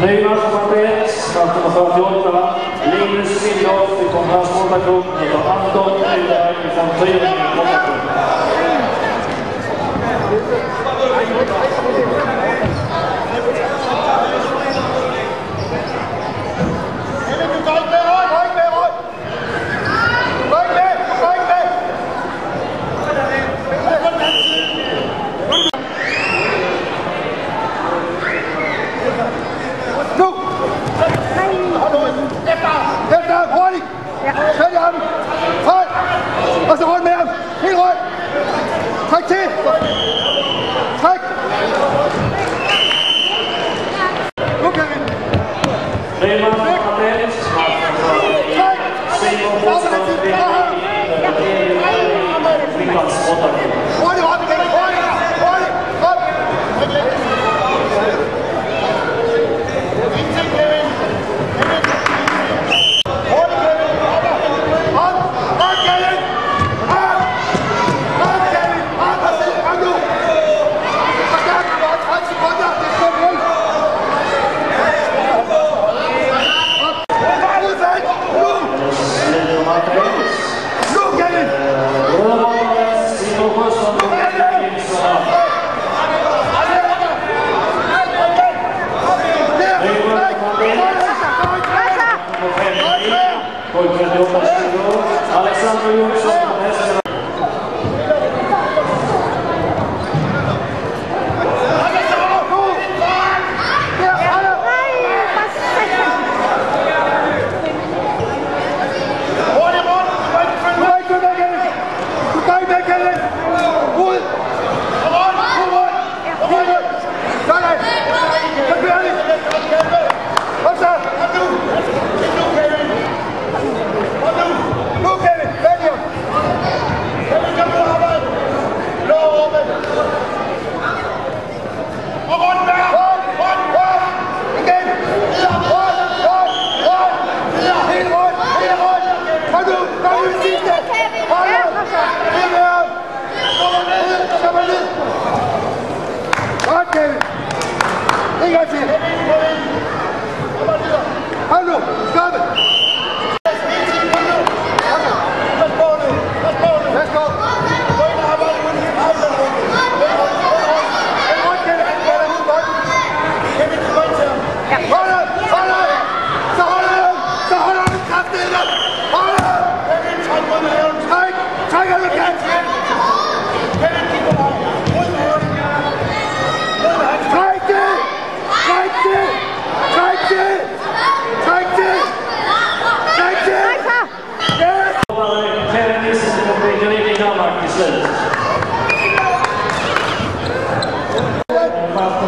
Nöjmars Mattias, kampen och 48, Linus Sildorf från Transportaktion och Anton Nyberg från Tyringe.